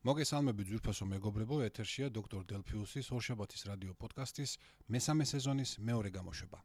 მოგესალმებით ძვირფასო მეგობრებო, ეთერშია დოქტორ დელფიუსის ორშაბათის რადიო პოდკასტის მესამე სეზონის მეორე გამოშვება.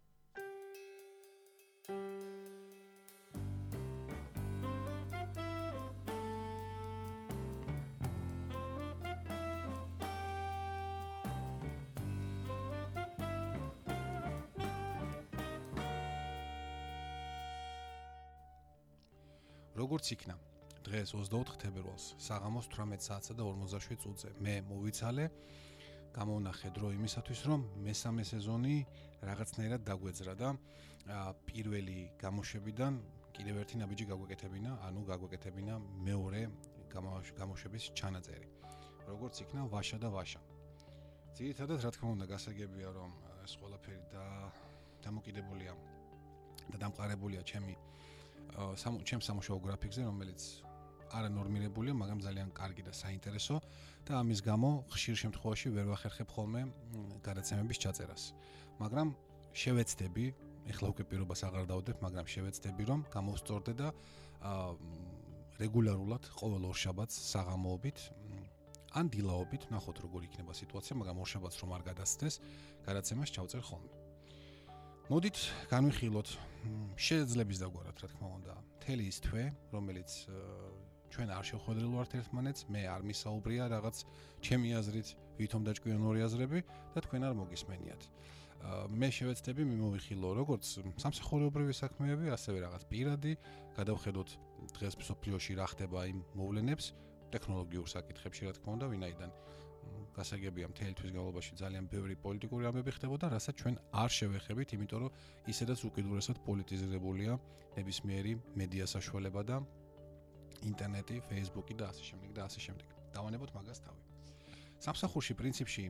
როგორც იქნა დღეს 24 თებერვალს საღამოს 18 საათსა და 47 წუთზე მე მოვიცალე გამოვნახე დრო იმისათვის რომ მესამე სეზონი რაღაცნაირად დაგვეძრა და პირველი გამოშვებიდან კიდევ ერთი ნაბიჯი გაგვეკეთებინა, ანუ გაგვეკეთებინა მეორე გამოშვების ჩანაწერი. როგორც იქნა ვაშა და ვაშა. ძირითადად რა თქმა უნდა გასაგებია რომ ეს ყველაფერი და დამოკიდებულია და დამყარებულია ჩემი ჩემ სამუშაო გრაფიკზე, რომელიც არა ნორმირებულია, მაგრამ ძალიან კარგი და საინტერესო და ამის გამო ხშირ შემთხვევაში ვერ ვახერხებ ხოლმე გადაცემების ჩაწერას. მაგრამ შევეცდები, ეხლა უკვე პირობას აღარ დავდებ, მაგრამ შევეცდები რომ გამოვსწორდე და რეგულარულად ყოველ ორ შაბათს საღამოობით ან დილაობით ნახოთ როგორ იქნება სიტუაცია, მაგრამ ორ შაბათს რომ არ გადასცდეს, გადაცემას ჩავწერ ხოლმე. მოდით განვიხილოთ შეძლებს დაგვარად რა თქმა უნდა თელი ის თვე რომელიც ჩვენ არ შეხვედრილ ვართ ერთმანეთს, მე არ მისაუბრია რაღაც ჩემი აზრით, ვითომ დაჭკვიან ორი აზრები და თქვენ არ მოგისმენიათ. მე შევეცდები მიმოვიხილო როგორც სამსახურეობრივი საქმეები, ასევე რაღაც პირადი, გადავხედოთ დღეს ფსოფლიოში რა ხდება იმ მოვლენებს ტექნოლოგიურ საკითხებში, რა თქმა უნდა, ვინაიდან გასაგებია მთელი თვის განმავლობაში ძალიან ბევრი პოლიტიკური ამბები ხდებოდა, რასაც ჩვენ არ შევეხებით, იმიტომ რომ ისედაც უკიდურესად პოლიტიზირებულია ნებისმიერი მედია საშუალება და ინტერნეტი, Facebook-ი და ასე შემდეგ და ასე შემდეგ. დავანებოთ მაგას თავი. სამსახურში პრინციპში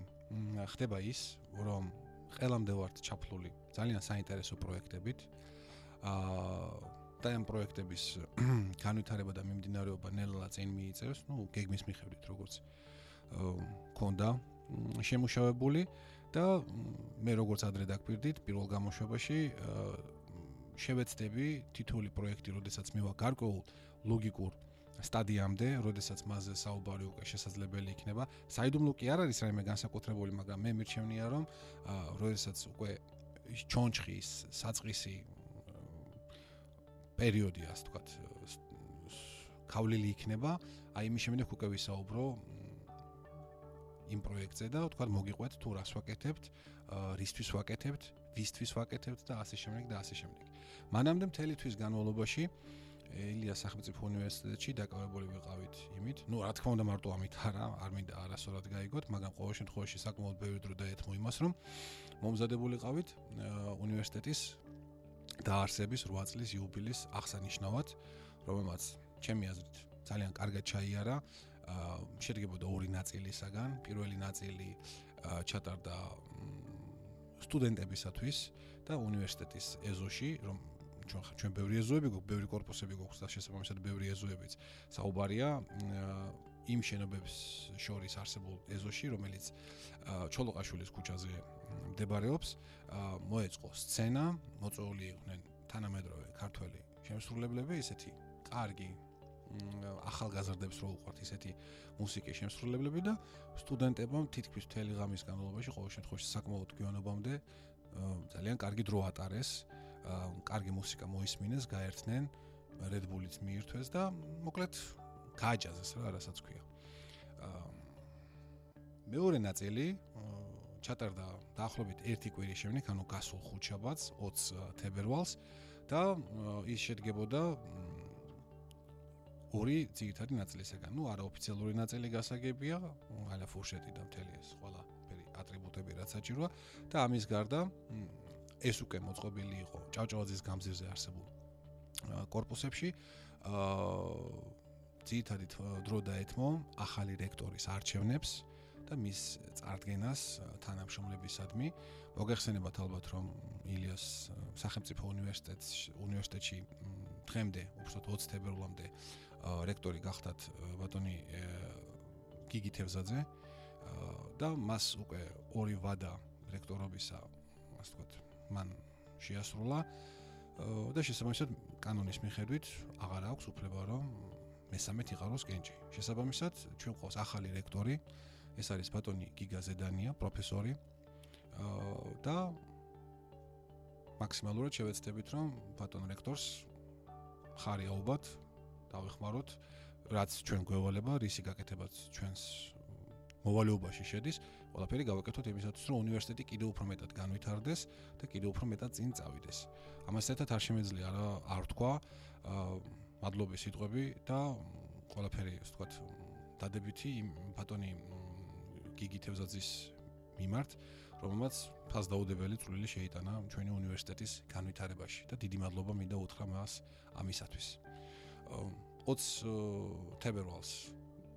ხდება ის, რომ ყველამდე ვართ ჩაფლული ძალიან საინტერესო პროექტებით. აა და ამ პროექტების განვითარება და მიმდინარეობა ნელა წინ მიიწევს, ну, გეგმის მიხედვით, როგორც ქონდა შემუშავებული და მე როგორც ადრე დაგვირდით პირველ გამოშვებაში შევეცდები თითოეული პროექტი, როდესაც მივა გარკვეულ ლოგიკურ სტადიამდე, როდესაც მასზე საუბარი უკვე შესაძლებელი იქნება. საიდუმლო კი არ არის რაიმე განსაკუთრებული, მაგრამ მე მირჩევნია, რომ აა, როდესაც უკვე ჩონჩხის, საწყისი პერიოდი, ასე ვთქვათ, კავლილი იქნება, აი იმის შემდეგ უკვე ვისაუბრო იმ პროექტზე და ვთქვათ, მოგიყვეთ თუ რას ვაკეთებთ, რისთვის ვაკეთებთ, ვისთვის ვაკეთებთ და ასე შემდეგ და ასე შემდეგ. მანამდე მთელი თვის განმავლობაში ელიას სახელმწიფო უნივერსიტეტში დაკავებული ვიყავით იმით, ну, რა თქმა უნდა, მარტო ამით არა, არ მინდა არასორად გაიგოთ, მაგრამ ყოველ შემთხვევაში საკმაოდ ბევრი დრო დაეთმო იმას, რომ მომზადებულიყავით უნივერსიტეტის დაარსების 8 წლის იუბილეს აღსანიშნავად, რომელმაც ჩემი აზრით ძალიან კარგად ჩაიარა. შედგებოდა ორი ნაწილისაგან. პირველი ნაწილი ჩატარდა სტუდენტებისათვის და უნივერსიტეტის ეზოში, რომ ჩვენ ხა ჩვენ ბევრი ეზოები გვაქვს, ბევრი корпуსები გვაქვს და შესაბამისად ბევრი ეზოებიც. საუბარია იმ შენობებს შორის არსებულ ეზოში, რომელიც ჩოლოყაშვილის ქუჩაზე მდებარეობს, მოეწყო სცენა, მოწვეული იყვნენ თანამედროვე ქართველი შემსრულებლები, ესეთი კარგი ახალგაზრდებს რო უყვართ ისეთი მუსიკის შემსრულებლები და სტუდენტებმა თითქმის მთელი ღამის განმავლობაში ყოველ შემთხვევაში საკმაოდ გვიანობამდე ძალიან კარგი დრო ატარეს. აა კარგი მუსიკა მოისმინეს, გაერთნენ Red Bull-ით მიირთვეს და მოკლედ გააჯაზეს რა, რასაც ქვია. მეორე ნაწილი ჩატარდა დაახლოებით 1 კვირის შემდეგ, ანუ გასულ ხუთშაბათს 20 თებერვალს და ის შედგებოდა ორი ძირითადი ნაწილისგან. ნუ არაოფიციალური ნაწილი გასაგებია, ალა ფურშეტი და მთელი ეს ყველა ფერი ატრიბუტები რაც საჭიროა და ამის გარდა ეს უკვე მოწყობილი იყო ჭავჭავაძის გამზირზე არსებულ корпуსებში აა ძირითადად დრო დაეთმო ახალი რექტორის არჩევნებს და მის წარდგენას თანამშრომლებისადმი. მოგეხსენებათ ალბათ რომ ილიას სახელმწიფო უნივერსიტეტში უნივერსიტეტში დღემდე, უბრალოდ 20 თებერვლამდე რექტორი გახდათ ბატონი გიგი თევზაძე და მას უკვე ორი ვადა რექტორობისა, ასე ვთქვათ, მან შეასრულა და შესაბამისად კანონის მიხედვით აღარ აქვს უფლება რომ მესამედ იყაროს კენჭი. შესაბამისად, ჩვენ ყავს ახალი რექტორი, ეს არის ბატონი გიგა ზედანია, პროფესორი. და მაქსიმალურად შევეცდებით, რომ ბატონ რექტორს ხარი აუბათ, დავეხმაროთ, რაც ჩვენ გვევალება, რისი გაკეთებაც ჩვენს მოვალეობაში შედის, ყველაფერი გავაკეთოთ იმისათვის, რომ უნივერსიტეტი კიდევ უფრო მეტად განვითარდეს და კიდევ უფრო მეტად წინ წავიდეს. ამას ერთად არ შემეძლია რა არ თქვა, მადლობის სიტყვები და ყველაფერი, ასე ვთქვათ, დადებითი ბატონი გიგი თევზაძის მიმართ, რომელმაც ფასდაუდებელი წვლილი შეიტანა ჩვენი უნივერსიტეტის განვითარებაში და დიდი მადლობა მინდა უთხრა მას ამისათვის. 20 თებერვალს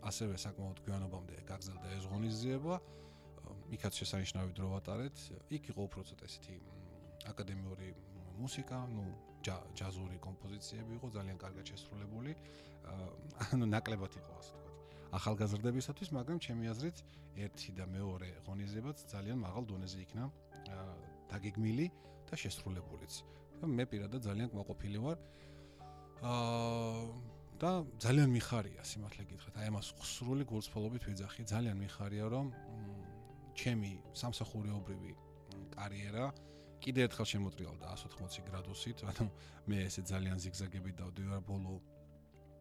ასევე საკმაოდ გვიანობამდე გაგზელდა ეს ღონისძიება. იქაც შესანიშნავი დრო ვატარეთ. იქ იყო უფრო ცოტა ესეთი აკადემიური მუსიკა, ну, ჯაზური კომპოზიციები იყო ძალიან კარგად შესრულებული. ანუ ნაკლებად იყო ასე ვთქვათ. ახალგაზრდებისათვის, მაგრამ ჩემი აზრით, ერთი და მეორე ღონისძიებაც ძალიან მაღალ დონეზე იქნა დაგეგმილი და შესრულებულიც. და მე პირადად ძალიან კმაყოფილი ვარ. აა და ძალიან მიხარია სიმართლე გითხრათ, აი ამას ხსრული გულწრფელობით ვიძახი, ძალიან მიხარია რომ ჩემი სამსახურეობრივი კარიერა კიდე ერთხელ შემოტრიალდა 180 გრადუსით, ანუ მე ესე ძალიან ზიგზაგებით დავდივარ ბოლო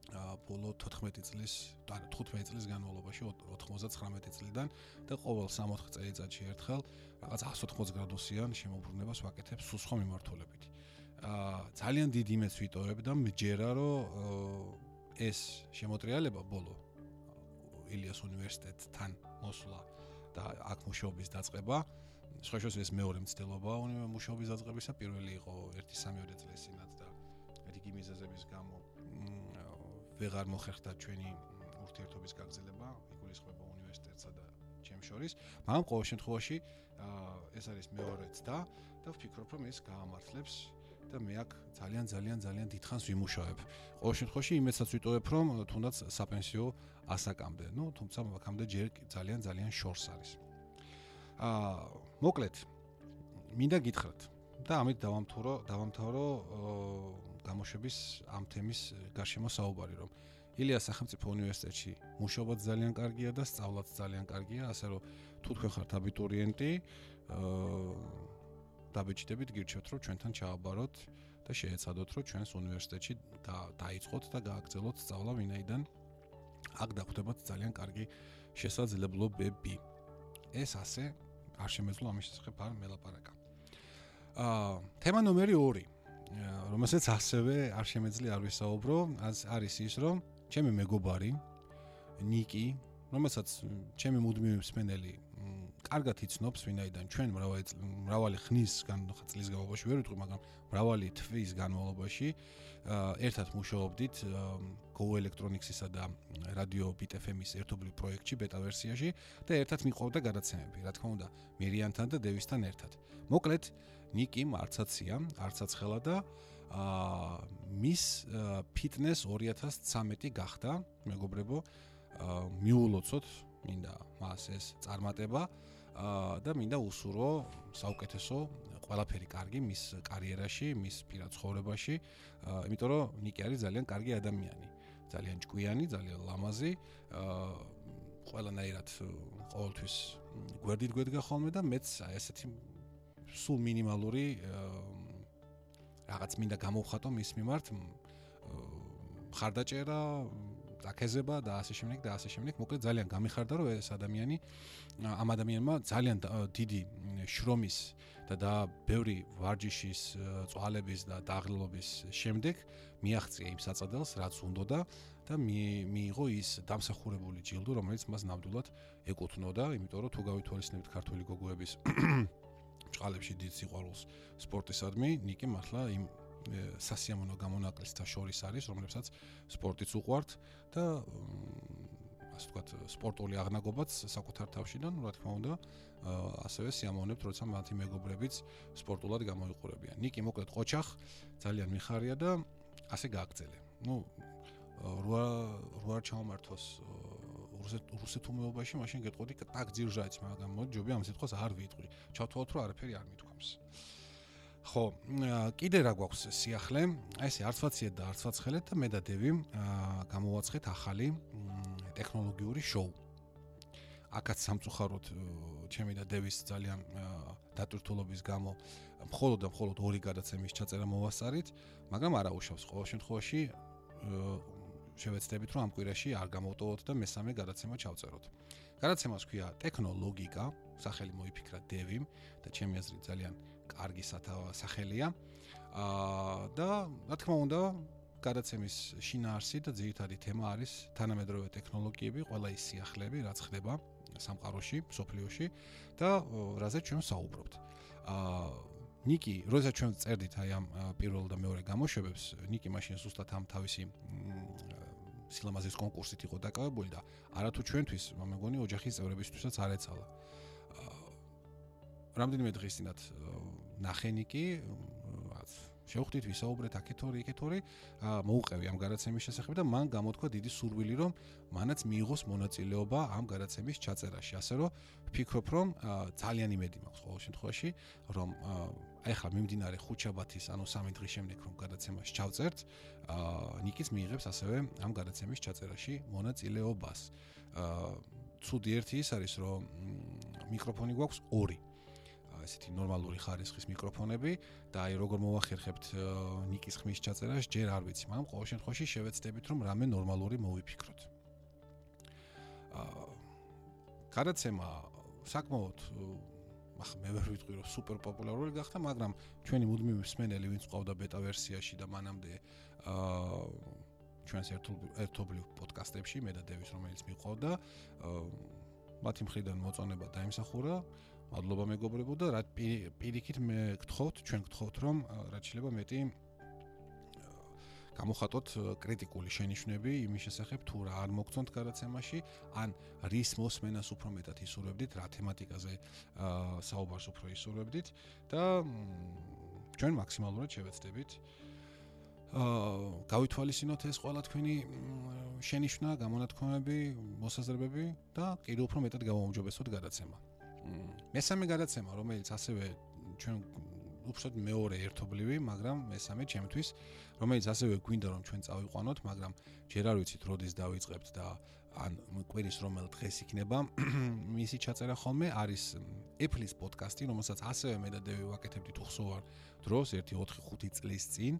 აა ბოლო 14 წლის, ანუ 15 წლის განმავლობაში 99 წლიდან და ყოველ 60 წელიწადში ერთხელ რაღაც 180 გრადუსიან შემოbrunებას ვაკეთებ სულ სხვა მიმართულებით. აა ძალიან დიდ იმედს ვიტოვებ და მჯერა რომ ეს შემოტრიალება ბოლო ილიას უნივერსიტეტთან მოსვლა და აქ მუშაობის დაწყება. სხვაშორის ეს მეორე მცდელობა მუშაობის დაწყებისა. პირველი იყო 1-3 წლის წინათ და რიგი მიზეზების გამო ვეღარ მოხერხდა ჩვენი ურთიერთობის გაგრძელება იგულისხმება უნივერსიტეტსა და ჩემ შორის. მაგრამ ყოველ შემთხვევაში ეს არის მეორეც და და ვფიქრობ რომ ეს გაამართლებს და მე აქ ძალიან ძალიან ძალიან დიდხანს ვიმუშავებ. ყოველ შემთხვევაში იმედსაც ვიტოვებ, რომ თუნდაც საპენსიო ასაკამდე, ну, თუმცა აქამდე ჯერ ძალიან ძალიან შორს არის. აა, მოკლედ, მინდა გითხრათ და ამით დავამთავრო, დავამთავრო გამოშვების ამ თემის გარშემო საუბარი, რომ ილიას სახელმწიფო უნივერსიტეტში მუშაობაც ძალიან კარგია და სწავლაც ძალიან კარგია, ასე რომ თუ თქვენ ხართ აბიტურიენტი, აა დაბეჭდებით გირჩევთ რომ ჩვენთან ჩააბაროთ და შეეცადოთ რომ ჩვენს უნივერსიტეტში დაიწყოთ და გააგრძელოთ სწავლა ვინაიდან აქ დახვდებათ ძალიან კარგი შესაძლებლობები. ეს ასე არ შემეძლო ამის შესახებ არ მელაპარაკა. აა თემა ნომერი 2 რომელსაც ასევე არ შემეძლია არ ვისაუბრო არის ის რომ ჩემი მეგობარი ნიკი რომელსაც ჩემი მუდმივი მსმენელი კარგად იცნობს ვინაიდან ჩვენ მრავალი მრავალი ხნის განხაწლის განმავლობაში ვერ ვიტყვი მაგრამ მრავალი თვის განმავლობაში ერთად მუშაობდით Go Electronics-ისა და Radio Bit FM-ის ერთობლივ პროექტში ბეტა ვერსიაში და ერთად მიყვავდა გადაცემები. რა თქმა უნდა მერიანთან და დევისთან ერთად. მოკლედ ნიკი მარცაცია არცაცხელა და აა მის ფიტნეს 2013 გახდა. მეგობრებო მიულოცოთ მინდა მას ეს წარმატება და მინდა უსურო საუკეთესო ყველაფერი კარგი მის კარიერაში, მის პირად ცხოვრებაში, იმიტომ რომ ნიკი არის ძალიან კარგი ადამიანი, ძალიან ჭკვიანი, ძალიან ლამაზი, ყველანაირად ყოველთვის გვერდით გვედგა ხოლმე და მეც ესეთი სულ მინიმალური რაღაც მინდა გამოვხატო მის მიმართ. ხარდაჭერა დაკეზება და ასე შემდეგ და ასე შემდეგ. მოკლედ ძალიან გამიხარდა რომ ეს ადამიანი ამ ადამიანმა ძალიან დიდი შრომის და და ბევრი ვარჯიშის წვალების და დაღლილობის შემდეგ მიაღწია იმ საწადელს რაც უნდოდა და მიიღო ის დამსახურებული ჯილდო რომელიც მას ნამდვილად ეკუთვნოდა იმიტომ რომ თუ გავითვალისწინებთ ქართული გოგოების ჭყალებში დიდ სიყვარულს სპორტისადმი ნიკი მართლა იმ სასიამოვნო გამონაკლისთა შორის არის, რომლებსაც სპორტიც უყვართ და ასე ვთქვათ, სპორტული აღნაგობაც საკუთარ თავშიდან, რა თქმა უნდა, ასევე სიამოვნებთ, როცა მათი მეგობრებიც სპორტულად გამოიყურებიან. ნიკი მოკლედ ყოჩახ ძალიან მიხარია და ასე გააგრძელე. ну რვა რვა ჩამართოს რუსეთ რუსეთ უმეობაში მაშინ გეტყოდი так ძირჟაიც მაგრამ მოდი ჯობია ამ სიტყვას არ ვიტყვი ჩავთვალოთ რომ არაფერი არ მithქვამს ხო, კიდე რა გვაქვს სიახლე? აი ესე არცვაციეთ და არცვაცხელეთ და მე და დევი გამოვაცხეთ ახალი ტექნოლოგიური შოუ. აკაც სამწუხაროდ ჩემი და დევის ძალიან დატვირთულობის გამო მხოლოდ და მხოლოდ ორი გადაცემის ჩაწერა მოვასწარით, მაგრამ არა უშავს ყოველ შემთხვევაში შევეცდებით რომ ამ კვირაში არ გამოვტოვოთ და მესამე გადაცემა ჩავწეროთ. გადაცემას ქვია ტექნოლოგიკა, სახელი მოიფიქრა დევიმ და ჩემი აზრით ძალიან კარგი სახელია. აა და რა თქმა უნდა, გადაცემის შინაარსი და ძირითადი თემა არის თანამედროვე ტექნოლოგიები, ყველა ის სიახლეები, რაც ხდება სამყაროში, სოფლიოში და რაზე ჩვენ საუბრობთ. აა ნიკი, როცა ჩვენ წერდით აი ამ პირველ და მეორე გამოშვებებს, ნიკი მაშინ ზუსტად ამ თავისი სილამაზის კონკურსით იყო დაკავებული და არათუ ჩვენთვის, მეგონი ოჯახის წევრებისთვისაც არ ეცალა. რამდენიმე დღის წინათ ნახენიკი რაც შევხვდით ვისაუბრეთ აქეთორი იქეთორი მოუყევი ამ გადაცემის შესახებ და მან გამოთქვა დიდი სურვილი რომ მანაც მიიღოს მონაწილეობა ამ გადაცემის ჩაწერაში. ასე რომ ვფიქრობ რომ ძალიან იმედი მაქვს ყოველ შემთხვევაში რომ ხა მიმდინარე ხუჩაბათის ანუ სამი დღის შემდეგ რომ გადაცემას ჩავწერთ ნიკის მიიღებს ასევე ამ გადაცემის ჩაწერაში მონაწილეობას. ცუდი ერთი ის არის რომ მიკროფონი გვაქვს ორი ესეთი ნორმალური ხარისხის მიკროფონები და აი როგორ მოვახერხებთ ნიკის ხმის ჩაწერას ჯერ არ ვიცი, მაგრამ ყოველ შემთხვევაში შევეცდებით რომ რამე ნორმალური მოვიფიქროთ. აა გადაცემა საკმაოდ ახ მე ვერ ვიტყვი რომ სუპერ პოპულარული გახდა, მაგრამ ჩვენი მუდმივი მსმენელი ვინც ყავდა ბეტა ვერსიაში და მანამდე აა ჩვენს ერთობლივ პოდკასტებში მე და დევის რომელიც მიყვავდა აა მათი მხრიდან მოწონება დაიმსახურა მადლობა მეგობრებო და რა პირიქით მე გთხოვთ, ჩვენ გთხოვთ რომ რა შეიძლება მეტი გამოხატოთ კრიტიკული შენიშვნები იმის შესახებ თუ რა არ მოგწონთ გადაცემაში, ან რის მოსმენას უფრო მეტად ისურვებდით, რა თემატიკაზე საუბარს უფრო ისურვებდით და ჩვენ მაქსიმალურად შევეცდებით აა გავითვალისწინოთ ეს ყველა თქვენი შენიშვნა, გამონათქვამები, მოსაზრებები და კიდევ უფრო მეტად გამომჯობესოთ გადაცემა. მესამე გადაცემა, რომელიც ასევე ჩვენ უბრალოდ მეორე ერთობლივი, მაგრამ მესამე ჩემთვის, რომელიც ასევე გვინდა რომ ჩვენ წავიყვანოთ, მაგრამ ჯერ არ ვიცით როდის დავიწყებთ და ან კვირის რომელ დღეს იქნება მისი ჩაწერა ხოლმე არის Apple-ის პოდკასტი, რომელსაც ასევე მე და დევი ვაკეთებდით უხსოვარ დროს 1-4-5 წლის წინ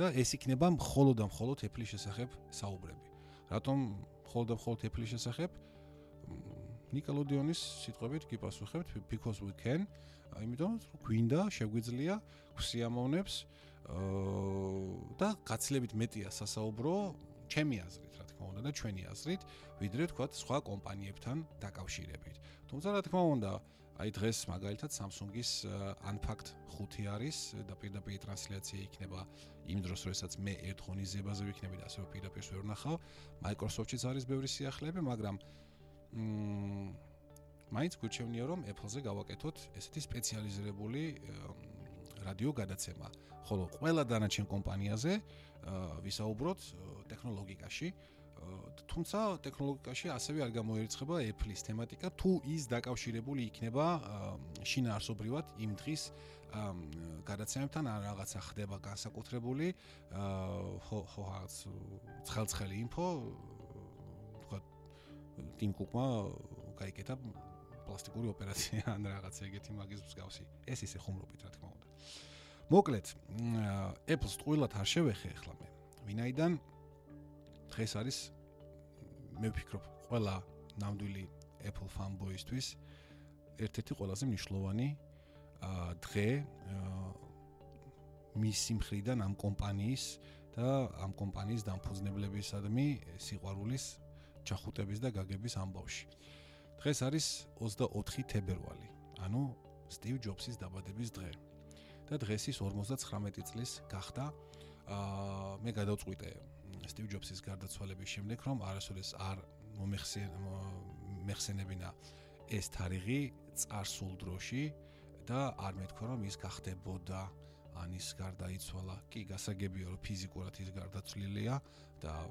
და ეს იქნება მხოლოდ და მხოლოდ Apple-ის შესახებ საუბრები. რატომ მხოლოდ და მხოლოდ Apple-ის შესახებ? ნიკელოდიონის სიტყვებით გიპასუხებთ because we can აიმიტომ გვინდა შეგვიძლია ქსიამოვნებს და გაცილებით მეტია სასაუბრო ჩემი აზრით რა თქმა უნდა და ჩვენი აზრით ვიდრე თქვა სხვა კომპანიებთან დაკავშირებით თუმცა რა თქმა უნდა აი დღეს მაგალითად Samsung-ის Unpacked 5 არის და პირდაპირ ტრანსლაცია იქნება იმ დროს, როდესაც მე ერთ ხონიზებაზე ვიქნები და ასე პირდაპირ ვერ ვნახავ. Microsoft-იც არის ბევრი სიახლეები, მაგრამ მაინც გვიჩვენია რომ Apple-ზე გავაკეთოთ ესეთი სპეციალიზირებული რადიო გადაცემა. ხოლო ყველა დანარჩენ კომპანიაზე ვისაუბროთ ტექნოლოგიაში. თუმცა ტექნოლოგიაში ასევე არ გამოირიცხება Apple-ის თემატიკა, თუ ის დაკავშირებული იქნება შინაარსობრივად იმ დღის გადაცემებთან ან რაღაცა ხდება განსაკუთრებული ხო ხო რაღაც ცხელცხელი ინფო ტიმ კუკმა გაიკეთა პლასტიკური ოპერაცია ან რაღაცა ეგეთი მაგის მსგავსი. ეს ისე ხუმრობით რა თქმა უნდა. მოკლედ, Apple-ს ტყუილად არ შევეხე ახლა მე. ვინაიდან დღეს არის მე ვფიქრობ, ყველა ნამდვილი Apple fanboy-ისთვის ერთ-ერთი ყველაზე მნიშვნელოვანი დღე მისი მხრიდან ამ კომპანიის და ამ კომპანიის დამფუძნებლებისადმი სიყვარულის ჩახუტების და გაგების ამბავში. დღეს არის 24 თებერვალი, ანუ სტივ ჯობსის დაბადების დღე. და დღეს ის 59 წლის გახდა. აა მე გადავწყვიტე სტივ ჯობსის გარდაცვალების შემდეგ, რომ არასოდეს არ მომეხსენებინა ეს თარიღი წარსულ დროში და არ მეთქვა რომ ის გახდებოდა ან ის გარდაიცვალა. კი, გასაგებია რომ ფიზიკურად ის გარდაცვლილია და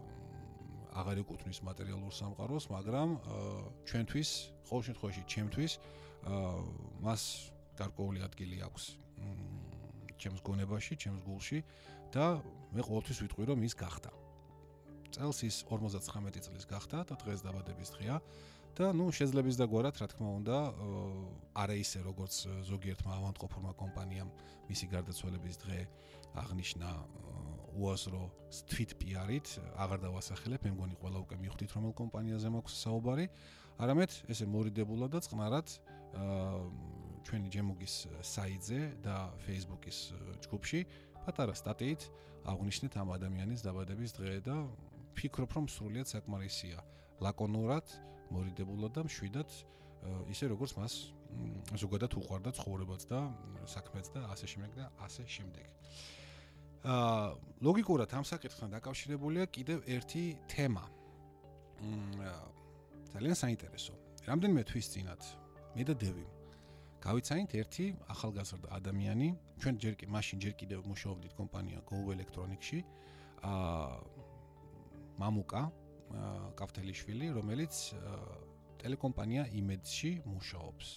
აღარ ეკუთვნის მატერიალურ სამყაროს, მაგრამ ჩვენთვის, ყოველ შემთხვევაში, ჩემთვის მას გარკვეული ადგილი აქვს ჩემს გონებაში, ჩემს გულში და მე ყოველთვის ვიტყვი რომ ის გახდა. წელს ის 59 წლის გახდა და დღეს დაბადების დღეა და ნუ შეძლებს და გვარად რა თქმა უნდა არა ისე როგორც ზოგიერთმა ავანტყოფურმა კომპანიამ მისი გარდაცვალების დღე აღნიშნა უაზრო თვით პიარით აღარ დავასახელებ მე მგონი ყველა უკვე მიხვდით რომელ კომპანიაზე მაქვს საუბარი არამედ ესე მორიდებულად და წყნარად ჩვენი ჯემოგის საიტზე და Facebook-ის ჯგუფში პატარა სტატიით აღნიშნეთ ამ ადამიანის დაბადების დღე და ფიქრობ რომ სრულიად საკმარისია ლაკონურად მორიდებულად და მშვიდად ისე როგორც მას ზოგადად უყვარდა ცხოვრებაც და საქმეც და ასე შემდეგ და ასე შემდეგ. აა ლოგიკურად ამ საკითხთან დაკავშირებულია კიდევ ერთი თემა. მ ძალიან საინტერესო. რამდენიმე თვის წინათ მე და დევი გავიცანით ერთი ახალგაზრდა ადამიანი, ჩვენ ჯერ კი მაშინ ჯერ კიდევ მუშაობდით კომპანია Go Electronics-ში. აა მამუკა კაფთელიშვილი, რომელიც ტელეკომპანია Image-ში მუშაობს.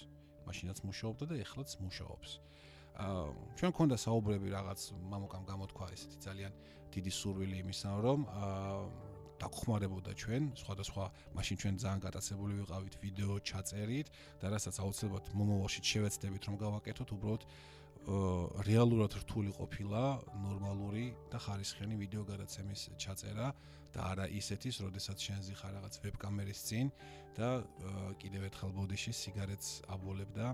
მაშინაც მუშაობდა და ეხლაც მუშაობს. აა ჩვენ ქონდა საუბრები რაღაც მამუკამ გამოთქვა ესეთი ძალიან დიდი სურვილი იმისა, რომ დაგხმარებოდა ჩვენ სხვადასხვა მაშინ ჩვენ ძალიან გატაცებული ვიყავით ვიდეო ჩაწერით და რასაც აუცილებლად მომავალში შევეცდებით რომ გავაკეთოთ უბრალოდ რეალურად რთული ყოფილა ნორმალური და ხარისხიანი ვიდეო გადაცემის ჩაწერა და არა ისეთის, როდესაც შენზი ხარ რაღაც ვებკამერის წინ და კიდევ ერთხელ ბოდიში სიგარეტს აბოლებ და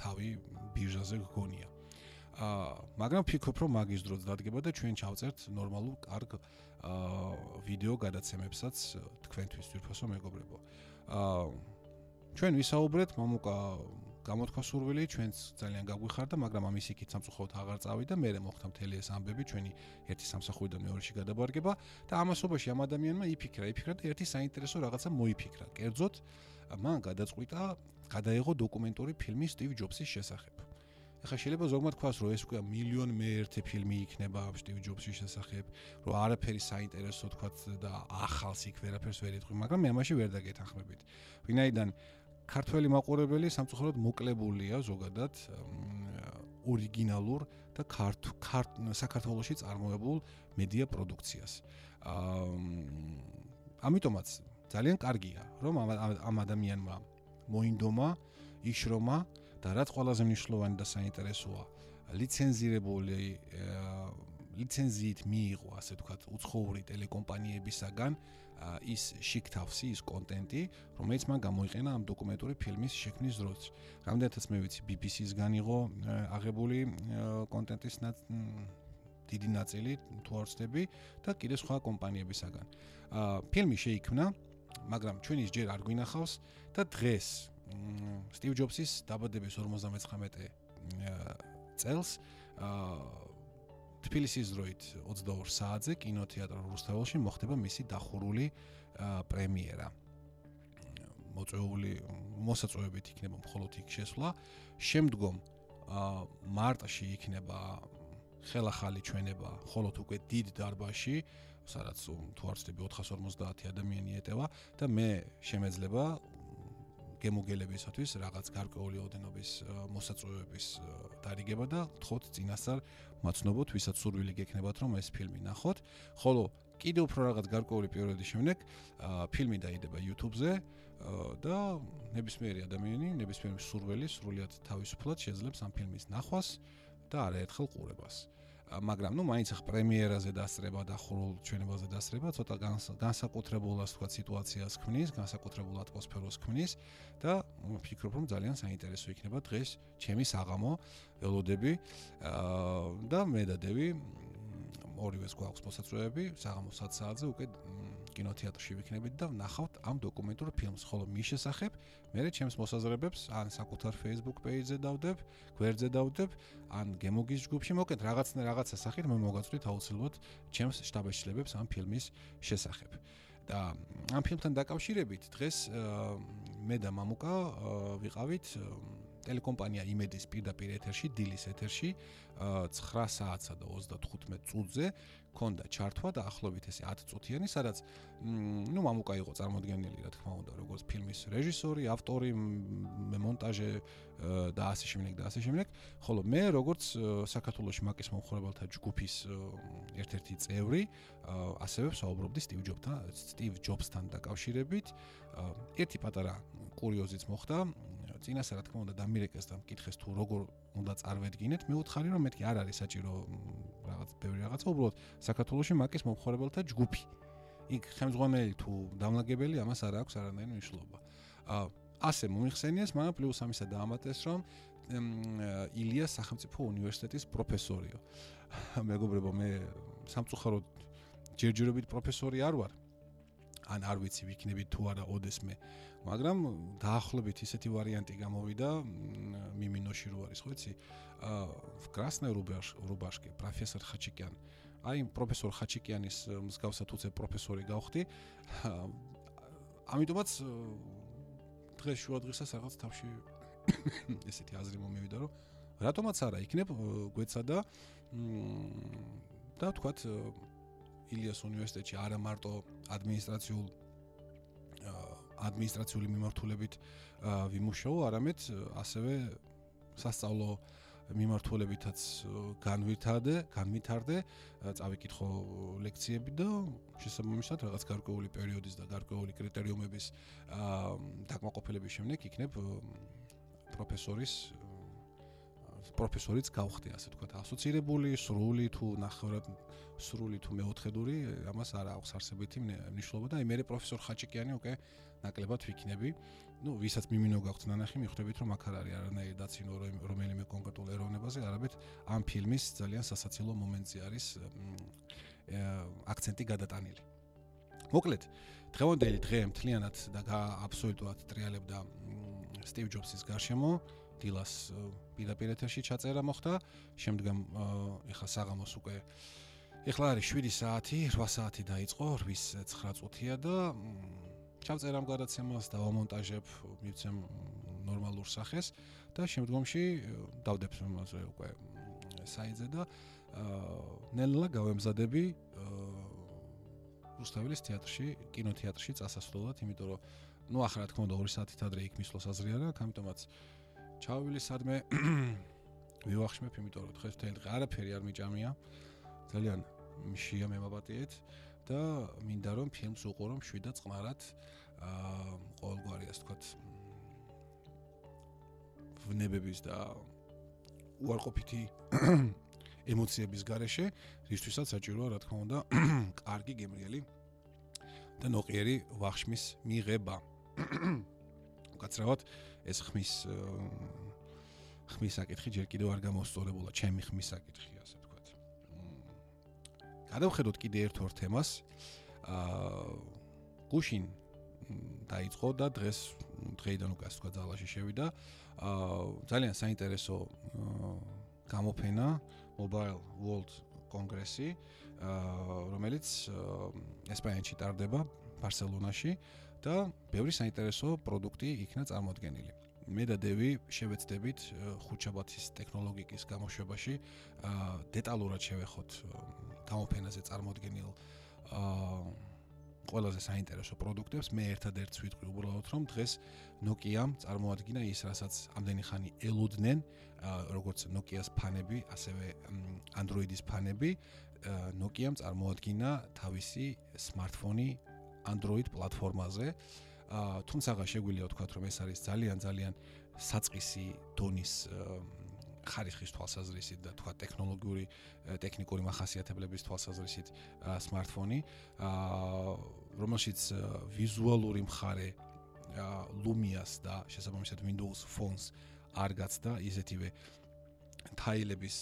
თავი ბირჟაზე გგონია. აა მაგრამ ფიქრობ რომ მაგის დროც დადგება და ჩვენ ჩავწერთ ნორმალურ კარგ აა ვიდეო გადაცემებსაც თქვენთვის თვითფოსო მეგობრებო. აა ჩვენ ვისაუბრეთ მომუკა გამოთქვა სურვილი ჩვენს ძალიან გაგვიხარდა, მაგრამ ამის იქით სამწუხაროდ აღარ წავიდა, მე მოხდა მთელი ეს ამბები ჩვენი ერთი სამსახურიდან მეორეში გადაბარგება და ამასობაში ამ ადამიანმა იფიქრა, იფიქრა და ერთი საინტერესო რაღაცა მოიფიქრა. კერძოდ, მან გადაწყვიტა გადაიღო დოკუმენტური ფილმი სტივ ჯობსის შესახებ. ახლა შეიძლება ზოგმა თქვას, რომ ეს უკვე მილიონ მე ერთი ფილმი იქნება სტივ ჯობსის შესახებ, რომ არაფერი საინტერესო თქვათ და ახალს იქ ვერაფერს ვერ იტყვი, მაგრამ მე ამაში ვერ დაგეთანხმებით. ვინაიდან ქართველი მაყურებელი სამწუხაროდ მოკლებულია ზოგადად ორიგინალურ და ქართ საქართველოსში წარმოებულ მედია პროდუქციას. ამიტომაც ძალიან კარგია, რომ ამ ადამიანმა მოინდომა, იშრომა და რაც ყველაზე მნიშვნელოვანი და საინტერესოა, ლიცენზირებული ლიცენზიით მიიღო, ასე ვთქვათ, უცხოური ტელეკომპანიებისაგან ის შიქთავსი, ის კონტენტი, რომელიც მან გამოიყენა ამ დოკუმენტური ფილმის შექმნის დროს. რამდენადაც მე ვიცი, BBC-სგან იყო აღებული კონტენტის დიდი ნაწილი, თუ არ ვცდები, და კიდე სხვა კომპანიებისაგან. აა ფილმი შეიქმნა, მაგრამ ჩვენ ის ჯერ არ გვინახავს და დღეს სტივ ჯობსის დაბადების 59 წელს აა თბილისის დროით 22 საათზე კინოთეატრ რუსთაველში მოხდება მისი დახურული პრემიერა. მოწვეული მოსაწვევებით იქნება მხოლოდ იქ შესვლა. შემდგომ მარტში იქნება ხელახალი ჩვენება მხოლოდ უკვე დიდ დარბაზში, სადაც თუ არ ვცდები 450 ადამიანი ეტევა და მე შემეძლება გემოგელებისათვის რაღაც გარკვეული ოდენობის მოსაწვევების დარიგება და თხოვთ წინასწარ მაცნობოთ, ვისაც სურვილი გექნებათ რომ ეს ფილმი ნახოთ. ხოლო კიდევ უფრო რაღაც გარკვეული პერიოდის შემდეგ ფილმი დაიდება YouTube-ზე და ნებისმიერი ადამიანი, ნებისმიერი სურვილი სრულიად თავისუფლად შეძლებს ამ ფილმის ნახვას და არაერთხელ ყურებას. მაგრამ ნუ მაინც ახ პრემიერაზე დასწრება და ხურულ ჩვენებაზე დასწრება ცოტა განსაკუთრებულას თქვა სიტუაციას ქმნის, განსაკუთრებულ ატმოსფეროს ქმნის და ვფიქრობ რომ ძალიან საინტერესო იქნება დღეს ჩემი საღამო ველოდები და მე და დევი ორივეს გვაქვს მოსაწვევები საღამო 7 საათზე უკვე კინოთეატრში ვიქნებით და ვნახავთ ამ დოკუმენტურ ფილმს ხოლო მის შესახებ მე ჩემს მოსაზრებებს ან საკუთარ Facebook page-ზე დავდებ, გვერდზე დავდებ, ან გემოგის ჯგუფში მოკეთ რაღაცნა რაღაცა სახით მე მოგაწვდით აუცილებლად ჩემს შტაბეშლებებს ამ ფილმის შესახებ. და ამ ფილმთან დაკავშირებით დღეს მე და მამუკა ვიყავით ტელეკომპანია იმედის პირდაპირ ეთერში, დილის ეთერში 9 საათსა და 35 წუთზე ქონდა ჩართვა და ახლობით ესე 10 წუთიანი, სადაც ნუ მამუკა იყო წარმოადგენელი, რა თქმა უნდა, როგორც ფილმის რეჟისორი, ავტორი, მონტაჟე და ასე შემდეგ და ასე შემდეგ, ხოლო მე როგორც საქართველოს მაკის მომხრებელთა ჯგუფის ერთ-ერთი წევრი, ასევე ვსაუბრობდი სტივ ჯობთან, სტივ ჯობსთან დაკავშირებით. ერთი პატარა კურიოზიც მოხდა. წინასა რა თქმა უნდა დამირეკეს და მკითხეს თუ როგორ უნდა წარვედგინეთ. მე ვუთხარი რომ მეთქი არ არის საჭირო რაღაც ბევრი რაღაცა, უბრალოდ საქართველოსი მაკის მომხმარებელთა ჯგუფი. იქ ხელმძღვანელი თუ დამლაგებელი ამას არ აქვს არანაირი მნიშვნელობა. აა ასე მომიხსენიეს, მაგრამ პლუს ამისა დაამატეს, რომ ილიას სახელმწიფო უნივერსიტეტის პროფესორიო. მეგობრებო, მე სამწუხაროდ ჯერჯერობით პროფესორი არ ვარ. ან არ ვიცი ვიქნები თუ არა ოდესმე. მაგრამ დაახლოებით ისეთი ვარიანტი გამოვიდა მიმინოში რო არის, ხო იცი? აა კრასნე რუბაშ რუბაშკი, პროფესორ ხაჩიკიან. აი პროფესორ ხაჩიკიანის მსგავსად უცე პროფესორი გავხდი. ამიტომაც დღეს შუა დღესაც რაღაც თავში ესეთი აზრი მომივიდა, რომ რატომაც არა იქნებ გვეცა და და თქვათ ილიას უნივერსიტეტში არა მარტო ადმინისტრაციულ ადმინისტრაციული მიმართულებით ვიმუშაო, არამედ ასევე სასწავლო მიმართულებითაც განვითარდე, განვითარდე, წავიკითხო ლექციები და შესაბამისად რაღაც გარკვეული პერიოდის და გარკვეული კრიტერიუმების დაკმაყოფილების შემდეგ იქნებ პროფესორის პროფესორიც გავხდი, ასე თქვა, ასოცირებული, სრული თუ ნახევრად სრული თუ მეოთხედური, ამას არ აქვს არსებითი მნიშვნელობა და აი მე პროფესორ ხაჭიკიანი უკვე ნაკლებად ვიქნები. ну, ვისაც მიმინო გაქვთ ნანახი, მიხვდებით რომ აქ არ არის არანაირი დაცინო რომელიმე კონკრეტულ ეროვნებაზე, არამედ ამ ფილმის ძალიან სასაცილო მომენტი არის აქცენტი გადატანილი. მოკლედ, დღევანდელი დღე მთლიანად და აბსოლუტურად ტრიალებდა სტივ ჯობსის გარშემო, დილას პირდაპირ ეთერში ჩაწერა მოხდა, შემდგომ ეხლა საღამოს უკვე ეხლა არის 7 საათი, 8 საათი დაიწყო, 8-9 წუთია და ჩავწერამ გადაცემას, დავამონტაჟებ, მივცემ ნორმალურ სახეს და შემდგომში დავდებ მასე უკვე საიძე და ნელა გავემზადები რუსთავის თეატრში, კინოთეატრში წასასვლელად, იმიტომ რომ ну ახლა რა თქმა უნდა 2 საათით ადრე იქ მისვლას აზრი არა, ამიტომაც ჩავივილი სადმე ვივახშმებ, იმიტომ რომ დღეს თელ დღე არაფერი არ მიჭამია. ძალიან მშია მემაბატიეთ და მინდა რომ ფილმს უყურო მშვიდ და წყნარად აა ყოველგვარი ასე ვთქვათ ვნებების და უარყოფითი ემოციების გარეშე რისთვისაც საჭიროა რა თქმა უნდა კარგი გემრიელი და ნოყიერი ვახშმის მიღება უკაცრავად ეს ხმის ხმის საკითხი ჯერ კიდევ არ გამოსწორებულა ჩემი ხმის საკითხი ასე ვთქვათ. გადავხედოთ კიდე ერთ-ორ თემას. აა გუშინ დაიწყო და დღეს დღეიდან უკვე ასე ვთქვათ ძალაში შევიდა. აა ძალიან საინტერესო გამოფენა Mobile World კონგრესი, აა რომელიც ესპანეთში ტარდება ბარსელონაში. და ბევრი საინტერესო პროდუქტი იქნა წარმოდგენილი. მე და დევი შევეცდებით ხუჩაბათის ტექნოლოგიის გამოშვებაში დეტალურად შევეხოთ გამოფენაზე წარმოდგენილ ყველაზე საინტერესო პროდუქტებს. მე ერთადერთს ვიტყვი უბრალოდ რომ დღეს Nokia-მ წარმოადგინა ის, რასაც ამდენი ხანი ელოდნენ, როგორც Nokia-ს ფანები, ასევე Android-ის ფანები. Nokia-მ წარმოადგინა თავისი smartphone-ი Android პლატფორმაზე. აა თუმცა შეგვიძლია ვთქვა, რომ ეს არის ძალიან ძალიან საწყისი დონის ხარისხის თვალსაზრისით და თქვა ტექნოლოგიური ტექნიკური מחასიათებლების თვალსაზრისით smartphone-ი, აა რომელშიც ვიზუალური მხარე Lumia-ს და შესაბამისად Windows Phone-ს არ გაცდა ისეთივე თაილების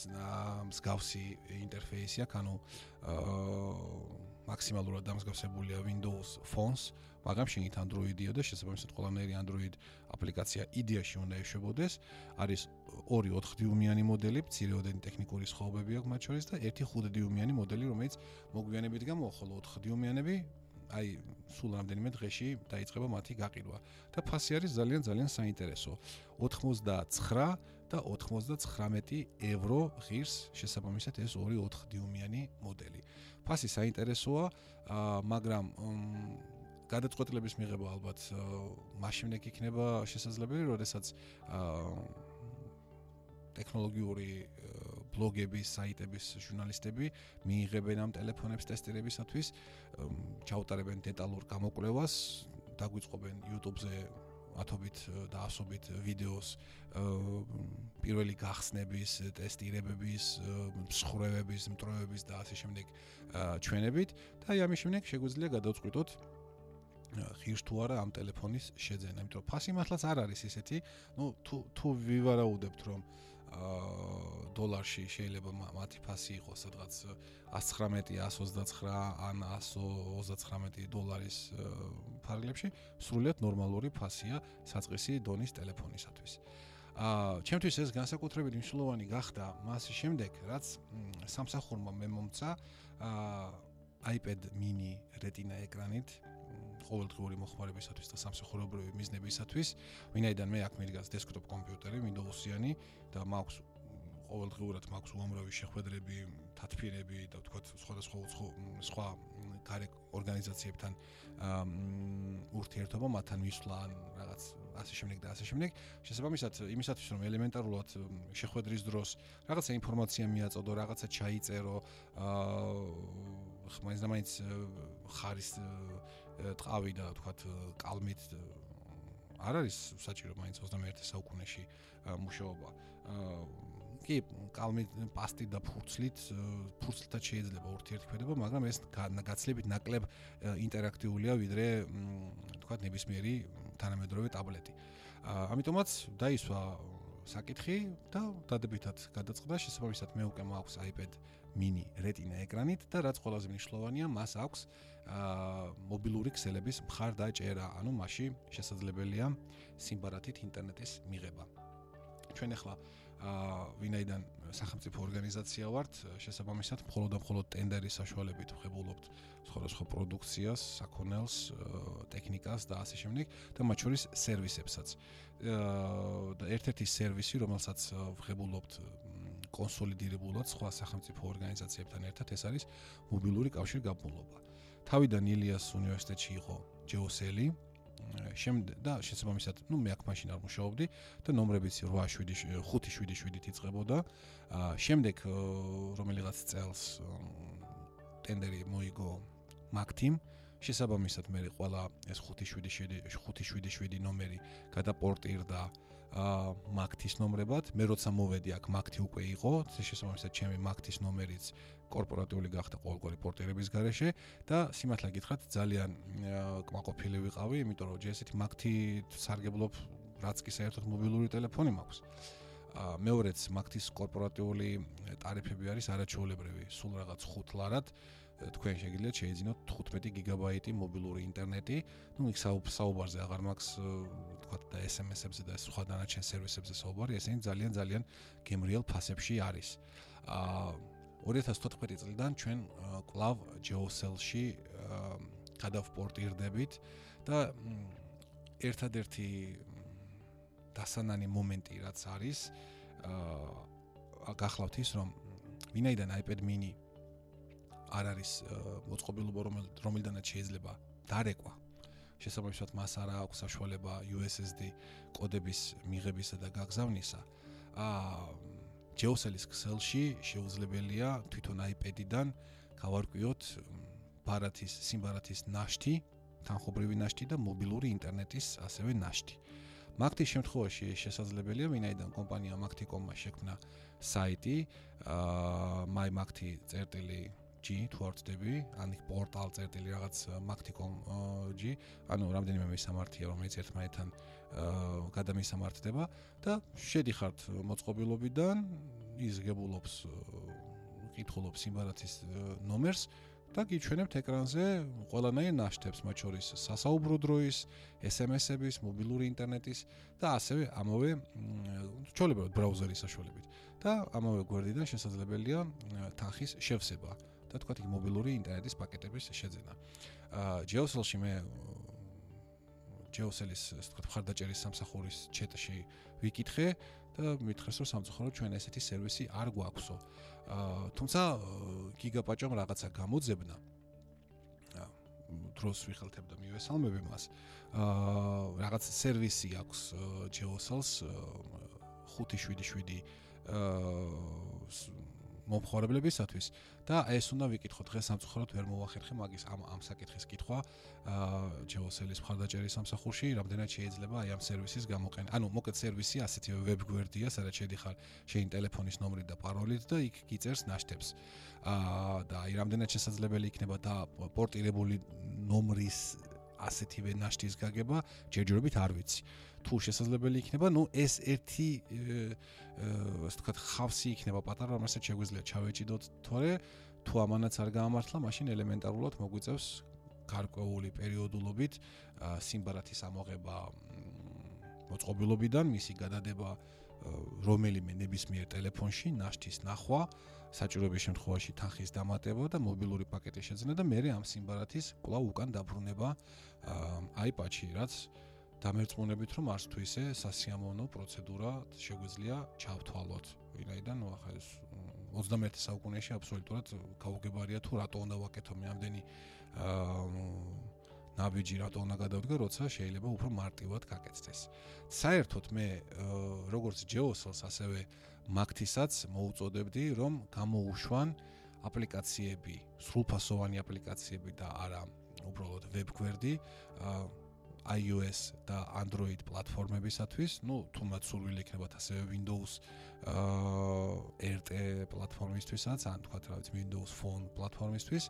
მსგავსი ინტერფეისი აქვს, ანუ აა მაქსიმალურად დამსგავსებულია Windows Phones, მაგრამ შეგით Android-ია და შესაბამისად ყველანაირი Android აპლიკაცია იდეაში უნდა ეშვებოდეს. არის ორი 4 დიუმიანი მოდელი, მცირეოდენი ტექნიკური სხვაობები აქვს მათ შორის და ერთი 5 დიუმიანი მოდელი, რომელიც მოგვიანებით გამოვა, ხოლო 4 დიუმიანები აი სულ რამდენიმე დღეში დაიწყება მათი გაყიდვა და ფასი არის ძალიან ძალიან საინტერესო. 99 და 99 ევრო ღირს შესაბამისად ეს 2-4 დიუმიანი მოდელი. ფასი საინტერესოა, მაგრამ გადაწყვეტილების მიღება ალბათ მაშინ იქნება შესაძლებელი, როდესაც ტექნოლოგიური ბლოგების, საიტების ჟურნალისტები მიიღებენ ამ ტელეფონებს ტესტირებისათვის, ჩაუტარებენ დეტალურ გამოკვლევას, დაგვიწყობენ YouTube-ზე ათობით და ასობით ვიდეოს პირველი გახსნების, ტესტირებების, მსხრევების, მტროებების და ასე შემდეგ ჩვენებით. და აი ამის შემდეგ შეგვიძლია გადავწყვიტოთ ღირს თუ არა ამ ტელეფონის შეძენა, იმიტომ რომ ფასი მართლაც არ არის ისეთი, ну თუ თუ ვივარაუდებთ რომ დოლარში შეიძლება მათი ფასი იყოს სადღაც 119, 129 ან 139 დოლარის ფარგლებში, სრულიად ნორმალური ფასია საწყისი დონის ტელეფონისათვის. აა ჩემთვის ეს განსაკუთრებით მნიშვნელოვანი გახდა მას შემდეგ, რაც სამსახურმა მე მომცა აა iPad mini Retina ეკრანით ყოველდღიური მოხმარებისათვის და სამსახურებრივი მიზნებისათვის, ვინაიდან მე აქ მიდგას დესკტოპ კომპიუტერი Windows-იანი და მაქვს ყოველდღურად მაქვს უამრავი შეხვედრები, თათფირები და ვთქვათ სხვადასხვა სხვა გარე ორგანიზაციებთან ურთიერთობა, მათთან მისვლა ან რაღაც ასე შემდეგ და ასე შემდეგ. შესაბამისად, იმისათვის რომ ელემენტარულად შეხვედრის დროს რაღაცა ინფორმაცია მიაწოდო, რაღაცა ჩაიწერო, აა ხმაინც და მაინც ხარის ტყავი და თქვათ კალმით არ არის საჭირო მაინც 21 საუკუნეში მუშაობა. კი, კალმით პასტი და ფურცლით ფურცლთან შეიძლება ურთიერთქმედება, მაგრამ ეს გაცლებით ნაკლებ ინტერაქტიულია ვიდრე თქვათ ნებისმიერი თანამედროვე ტაბლეტი. ამიტომაც დაისვა საკითხი და დადებითად გადაწყდა შესაბამისად მე უკვე მაქვს iPad mini Retina ეკრანით და რაც ყველაზე მნიშვნელოვანია, მას აქვს აა მობილური ქსელების მხარდაჭერა, ანუ მასში შესაძლებელია სიმბარათით ინტერნეტის მიღება. ჩვენ ახლა აა ვინაიდან სახელმწიფო ორგანიზაცია ვართ, შესაბამისად მხოლოდ და მხოლოდ ტენდერის საშუალებით ვხებულობთ სხვადასხვა პროდუქციას, საქონელს, ტექნიკას და ასე შემდეგ და მათ შორის სერვისებსაც. და ერთ-ერთი სერვისი, რომელსაც ვხებულობთ კონსოლიდირებულად სხვა სახელმწიფო ორგანიზაციებთან ერთად, ეს არის მობილური კავშირგაბმულობა. თავიდან ილიას უნივერსიტეტში იყო ჯეოსელი შემდეგ და შესაბამისად, ну მე აქ მაშინ არ მუშაობდი და ნომრებიც 8-7 5-7-7-ით იწყებოდა. შემდეგ რომელიღაც წელს ტენდერი მოიგო მაგთიმ შესაბამისად მე ყველა ეს 5-7-7 5-7-7 ნომერი გადაპორტირდა აა მაგთის ნომრებად. მე როცა მოვედი აქ მაგთი უკვე იყო, შესაბამისად ჩემი მაგთის ნომერიც კორპორატიული გახდა ყოველგვარი პორტერების garaშე და სიმართლე გითხრათ ძალიან კმაყოფილი ვიყავი, იმიტომ რომ ჯერ ესეთი მაგთი სარგებლობ რაც კი საერთოდ მობილური ტელეფონი მაქვს. აა მეორეც მაგთის კორპორატიული ტარიფები არის არაჩვეულებრივი, სულ რაღაც 5 ლარად. თქვენ შეგიძლიათ შეიძინოთ 15 გიგაბაიტი მობილური ინტერნეტი. ნუ იქ საუბარზე აღარ მაქვს თქვა და SMS-ებზე და სხვა დანარჩენ სერვისებზე საუბარი, ესენი ძალიან ძალიან გემრიელ ფასებში არის. აა 2014 წლიდან ჩვენ კლავ ჯეოსელში გადავპორტირდებით და ერთადერთი დასანანი მომენტი რაც არის აა გახლავთ ის რომ ვინაიდან iPad mini არ არის მოწყობილობა რომელიდანაც შეიძლება დარეკვა შესაბამისად მას არ აქვს საშუალება USSD კოდების მიღებისა და გაგზავნისა აა ჯეოსელის ქსელში შეუძლებელია თვითონ iPad-დან გავარკვიოთ ბარათის სიმბარათის ნაშთი, თანხობრივი ნაშთი და მობილური ინტერნეტის ასევე ნაშთი. მაგთის შემთხვევაში შესაძლებელია, ვინაიდან კომპანია Macticom-მა შექმნა საიტი, აა თუ არ ვწდები, ან პორტალ წერტილი რაღაც Macticom.g, ანუ რამდენიმე მისამართია, რომელიც ერთმანეთთან გადამისამართდება და შედიხართ მოწყობილობიდან იზგებულობს კითხულობს სიმბარათის ნომერს და გიჩვენებთ ეკრანზე ყველანაირ ნაშთებს, მათ შორის სასაუბრო დროის, SMS-ების, მობილური ინტერნეტის და ასევე ამავე ჩვეულებრივად ბრაუზერის საშუალებით. და ამავე გვერდიდან შესაძლებელია თანხის შევსება და თქვა იქ მობილური ინტერნეტის პაკეტების შეძენა. აა ჯეოსელში მე ჯეოსელის ასე ვთქვათ მხარდაჭერის სამსახურის ჩეტში ვიკითხე და მითხრეს რომ სამწუხაროდ ჩვენ ესეთი სერვისი არ გვაქვსო. აა თუმცა გიგაპაჭომ რაღაცა გამოძებნა. აა დროს ვიხელთებ და მივესალმები მას. აა რაღაც სერვისი აქვს Geosals 577 აა მომხმარებლებისათვის და ეს უნდა ვიკითხოთ დღეს სამწუხაროდ ვერ მოვახერხე მაგის ამ ამ საკითხის კითხვა. აა ჯეოსელის მხარდაჭერის სამსახურში რამდენად შეიძლება აი ამ სერვისის გამოყენება ანუ მოკლედ სერვისი ასეთივე ვებ გვერდია სადაც შედიხარ შენი ტელეფონის ნომრით და პაროლით და იქ გიწერს ნაშთებს. აა და აი რამდენად შესაძლებელი იქნება და პორტირებული ნომრის ასეთივე ნაშთის გაგება ჯერჯერობით არ ვიცი. თუ შესაძლებელი იქნება, ნუ ეს ერთი ასე ვთქვათ, ხავსი იქნება პატარა, რომელსაც შეგვიძლია ჩავეჭიდოთ, თორე თუ ამანაც არ გაამართლა, მაშინ ელემენტარულად მოგვიწევს გარკვეული პერიოდულობით სიმბარათის ამოღება მოწყობილობიდან, მისი გადადება რომელიმე ნებისმიერ ტელეფონში, ნაშთის ნახვა, საჭიროების შემთხვევაში თანხის დამატება და მობილური პაკეტის შეძენა და მე ამ სიმბარათის კვლავ უკან დაბრუნება iPad-ში, რაც დამერწმუნებით რომ არც თუ ისე სასიამოვნო პროცედურა შეგვიძლია ჩავთვალოთ. ვინაიდან ახლა ეს 21 საუკუნეში აბსოლუტურად გაუგებარია თუ რატო უნდა ვაკეთო მე ამდენი აა ნაბიჯი რატო უნდა გადავდგა, როცა შეიძლება უფრო მარტივად გაკეთდეს. საერთოდ მე როგორც ჯეოსელს ასევე მაგთისაც მოუწოდებდი რომ გამოუშვან აპლიკაციები, სრულფასოვანი აპლიკაციები და არა უბრალოდ ვებგვერდი აა iOS და Android პლატფორმებისათვის, ну, თუმცა სურვილი იქნებათ ასევე Windows აა RT პლატფორმისთვისაც, ან თქვა რა ვიცი Windows Phone პლატფორმისთვის,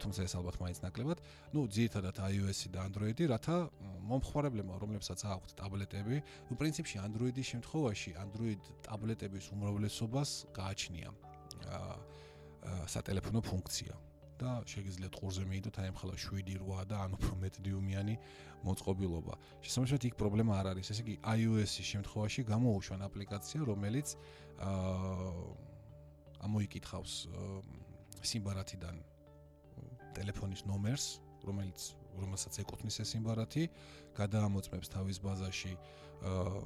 თუმცა ეს ალბათ მაინც ნაკლებად. ну, ძირითადად iOS-ი და Android-ი, რათა მომხმარებლებმა, რომლებსაც აქვთ ტაბლეტები, ну, პრინციპში Android-ის შემთხვევაში Android ტაბლეტების უმრავლესობას გააჩნია აა სატელეფონო ფუნქცია. და შეგიძლიათ ყურზე მიიდოთ აი მხოლოდ 7-8 და ანუ უფრო მეტ დიუმიანი მოწყობილობა. შესაბამისად იქ პრობლემა არ არის. ესე იგი iOS-ის შემთხვევაში გამოუშვან აპლიკაცია, რომელიც აა ამოიკითხავს სიმბარათიდან ტელეფონის ნომერს, რომელიც რომელსაც ეკუთვნის ეს სიმბარათი, გადაამოწმებს თავის ბაზაში აა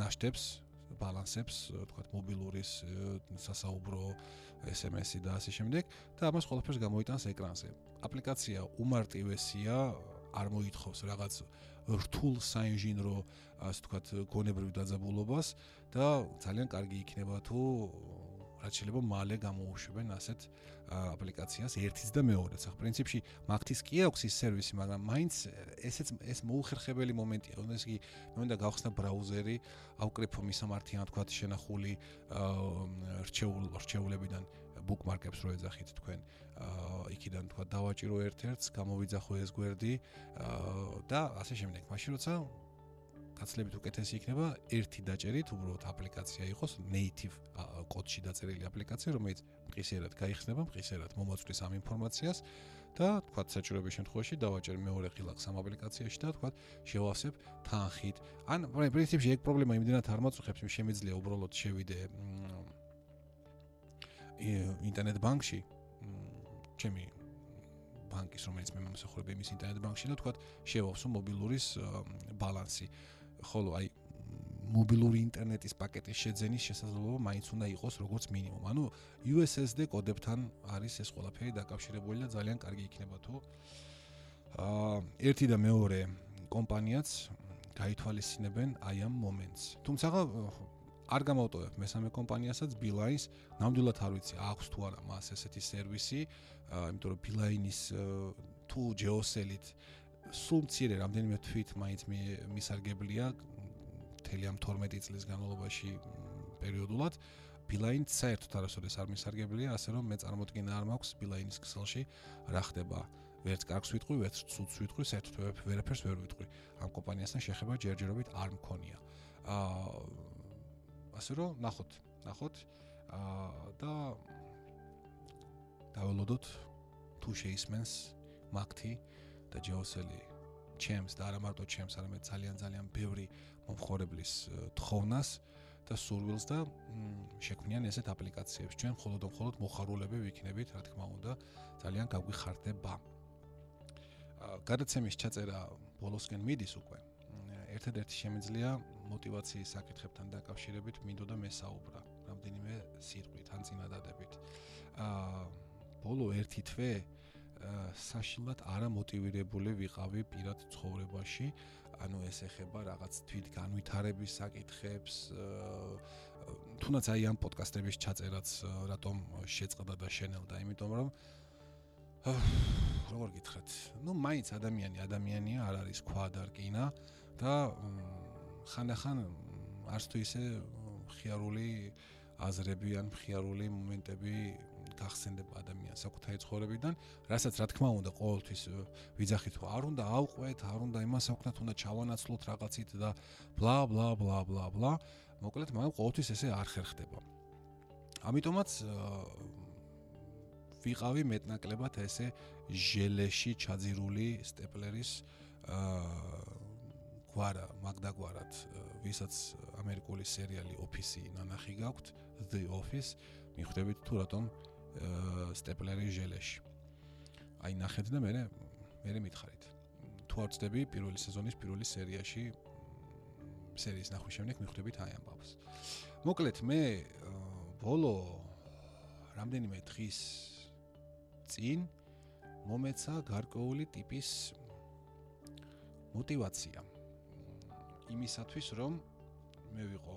ნაშტებს ბალანსებს, თქვათ მობილურის სასაუბრო SMS-ი და ასე შემდეგ და ამას ყველაფერს გამოიტანს ეკრანზე. აპლიკაცია უმარტივესია, არ მოითხოვს რაღაც რთულ საინჟინრო, ასე თქვათ, გონებრივ დაძაბულობას და ძალიან კარგი იქნება თუ რაც შეიძლება მალე გამოუშვებენ ასეთ აპლიკაციას ერთიც და მეორეც. ახ პრინციპში მაგთის კი აქვს ის სერვისი, მაგრამ მაინც ესეც ეს მოუხერხებელი მომენტია. უნდა ისე მე უნდა გავხსნა ბრაუზერი, ავკრიფო მისამართიან თქვა შენახული რჩეულ რჩეულებიდან ბუკმარკებს რო ეძახით თქვენ. აა იქიდან თქვა დავაჭირო ერთ-ერთს, გამოვიძახო ეს გვერდი და ასე შემდეგ. მაშინ როცა გაცლებით უკეთესი იქნება ერთი დაჭერით უბრალოდ აპლიკაცია იყოს native კოდში დაწერილი აპლიკაცია რომელიც მყისიერად გაიხსნება მყისიერად მომაწვდის ამ ინფორმაციას და თქვა საჭიროების შემთხვევაში დავაჭერ მეორე ხილაკს ამ აპლიკაციაში და თქვა შევასებ თანხით. ან პრინციპში ეგ პრობლემა იმდენად არ მოწუხებს იმ შემიძლია უბრალოდ შევიდე ინტერნეტ ბანკში. ჩემი ბანკის რომელიც მე მომსახურები იმის ინტერნეტ ბანკში და თქვა შევავსო მობილურის ბალანსი ხოლო აი მობილური ინტერნეტის პაკეტის შეძენის შესაძლებლობა მაინც უნდა იყოს როგორც მინიმუმ. ანუ USSD კოდებთან არის ეს ყველაფერი დაკავშირებული და ძალიან კარგი იქნება თუ აა ერთი და მეორე კომპანიაც გაითვალისწინებენ აი ამ მომენტს. თუმცა არ გამოვტოვებ მესამე კომპანიასაც Beeline-ს, ნამდვილად არ ვიცი აქვს თუ არა მას ესეთი სერვისი, იმიტომ რომ Beeline-ის თუ Geosel-ით სულ მცირე რამდენიმე თვით მაინც მისარგებლია მთელი ამ 12 წლის განმავლობაში პერიოდულად. ბილაინ საერთოდ არასოდეს არ მისარგებლია ასე რომ მე წარმოდგენა არ მაქვს ბილაინის ქსელში რა ხდება? ვერც კარგს ვიტყვი ვერც ცუდს ვიტყვი საერთოდ ვერაფერს ვერ ვიტყვი. ამ კომპანიასთან შეხება ჯერჯერობით არ მქონია. აა ასე რომ ნახოთ ნახოთ. აა და დაველოდოთ თუ შეისმენს მაგთი და ჯეოსელი ჩემს და არა მარტო ჩემს, არამედ ძალიან ძალიან ბევრი მომხმარებლის თხოვნას და სურვილს და შექმნიან ესეთ აპლიკაციებს. ჩვენ მხოლოდ მხოლოდ მოხარულები ვიქნებით, რა თქმა უნდა, ძალიან გაგვიხარდება. გადაცემის ჩაწერა ბოლოსკენ მიდის უკვე. ერთადერთი შემიძლია мотивაციის საკითხებთან დაკავშირებით მინდოდა მესაუბრა რამდენიმე სიტყვით ან წინადადებით. აა ბოლო ერთი თვე აა არა მოტივირებული ვიყავი პირად ცხოვრებაში. ანუ ეს ეხება რაღაც თვით განვითარების საკითხებს. თუნდაც აი ამ პოდკასტების ჩაწერაც რატომ შეწყდა და შენელდა, იმიტომ რომ როგორ გითხრათ, ну, მაინც ადამიანი ადამიანია, არ არის ქვა და რკინა და ხანდახან არც თუ ისე ხიარული აზრები ან ხიარული მომენტები გახსენდება ადამიანს საკუთარი ცხოვრებიდან, რასაც რა თქმა უნდა ყოველთვის ვიძახით, რომ არ უნდა ავყვეთ, არ უნდა იმას აქვთ, უნდა ჩავანაცვლოთ რაღაცით და ბლა ბლა ბლა ბლა ბლა. მოკლედ, მაგრამ ყოველთვის ესე არ ხერხდება. ამიტომაც ვიყავი მეტნაკლებად ესე ჟელეში ჩაძირული სტეპლერის აა გვარა, მაგდა გვარად, ვისაც ამერიკული სერიალი Office ნანახი გაქვთ, The Office, მიხვდებით თუ რატომ სტეპლერი ჟელეში. აი ნახეთ და მე მე მითხარით. თუ არ ცდები, პირველი სეზონის პირველი სერიაში სერიის ნახვის შემდეგ მიხვდებით აი ამ ბაბას. მოკლედ მე ბოლო რამდენიმე დღის წინ მომეცა გარკვეული ტიპის мотиваცია იმისათვის, რომ მე ვიყო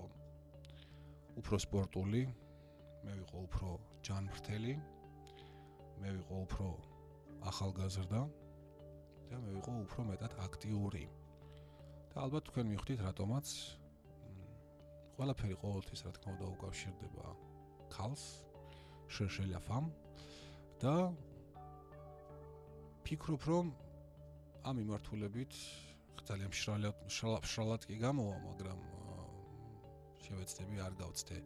უფრო სპორტული, მე ვიყო უფრო ჯანმრთელი. მე ვიყო უფრო ახალგაზრდა და მე ვიყო უფრო მეტად აქტიური. და ალბათ თქვენ მიხვდით რატომაც ყველაფერი ყოველთვის რა თქმა უნდა უკავშირდება ქალს შერშელა ფამ და ფიქრობ რომ ამ იმართულებით ძალიან შრალად შრალად კი გამოვა მაგრამ შევეცდები არ გავწდე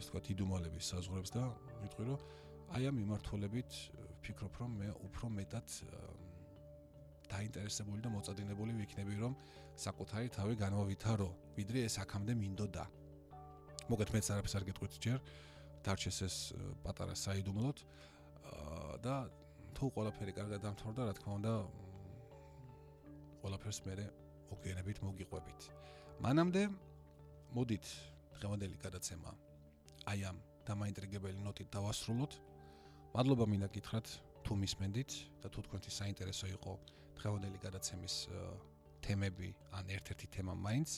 ეს თქვა იდუმალების საზღვრებს და ვიტყვი რომ აი ამ მიმართულებით ფიქრობ რომ მე უფრო მეტად დაინტერესებული და მოწადინებული ვიქნები რომ საკუთარი თავი განვავითარო ვიდრე ეს აქამდე მინდოდა. მოგეთ მეც არაფერს არ გეტყვით ჯერ დარჩეს ეს პატარა საიდუმლოდ და თუ ყველაფერი კარგად დამთავრდა რა თქმა უნდა ყველაფერს მე მოგენებით მოგიყვებით. მანამდე მოდით დღევანდელი გადაცემა აი ამ დამაინტრიგებელი ნოტით დავასრულოთ. მადლობა მინდა გითხრათ თუ მისმენდით და თუ თქვენთვის საინტერესო იყო დღევანდელი გადაცემის თემები ან ერთ-ერთი თემა მაინც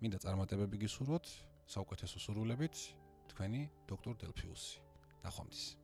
მინდა წარმატებები გისურვოთ საუკეთესო სურვილებით თქვენი დოქტორ დელფიუსი. ნახვამდის.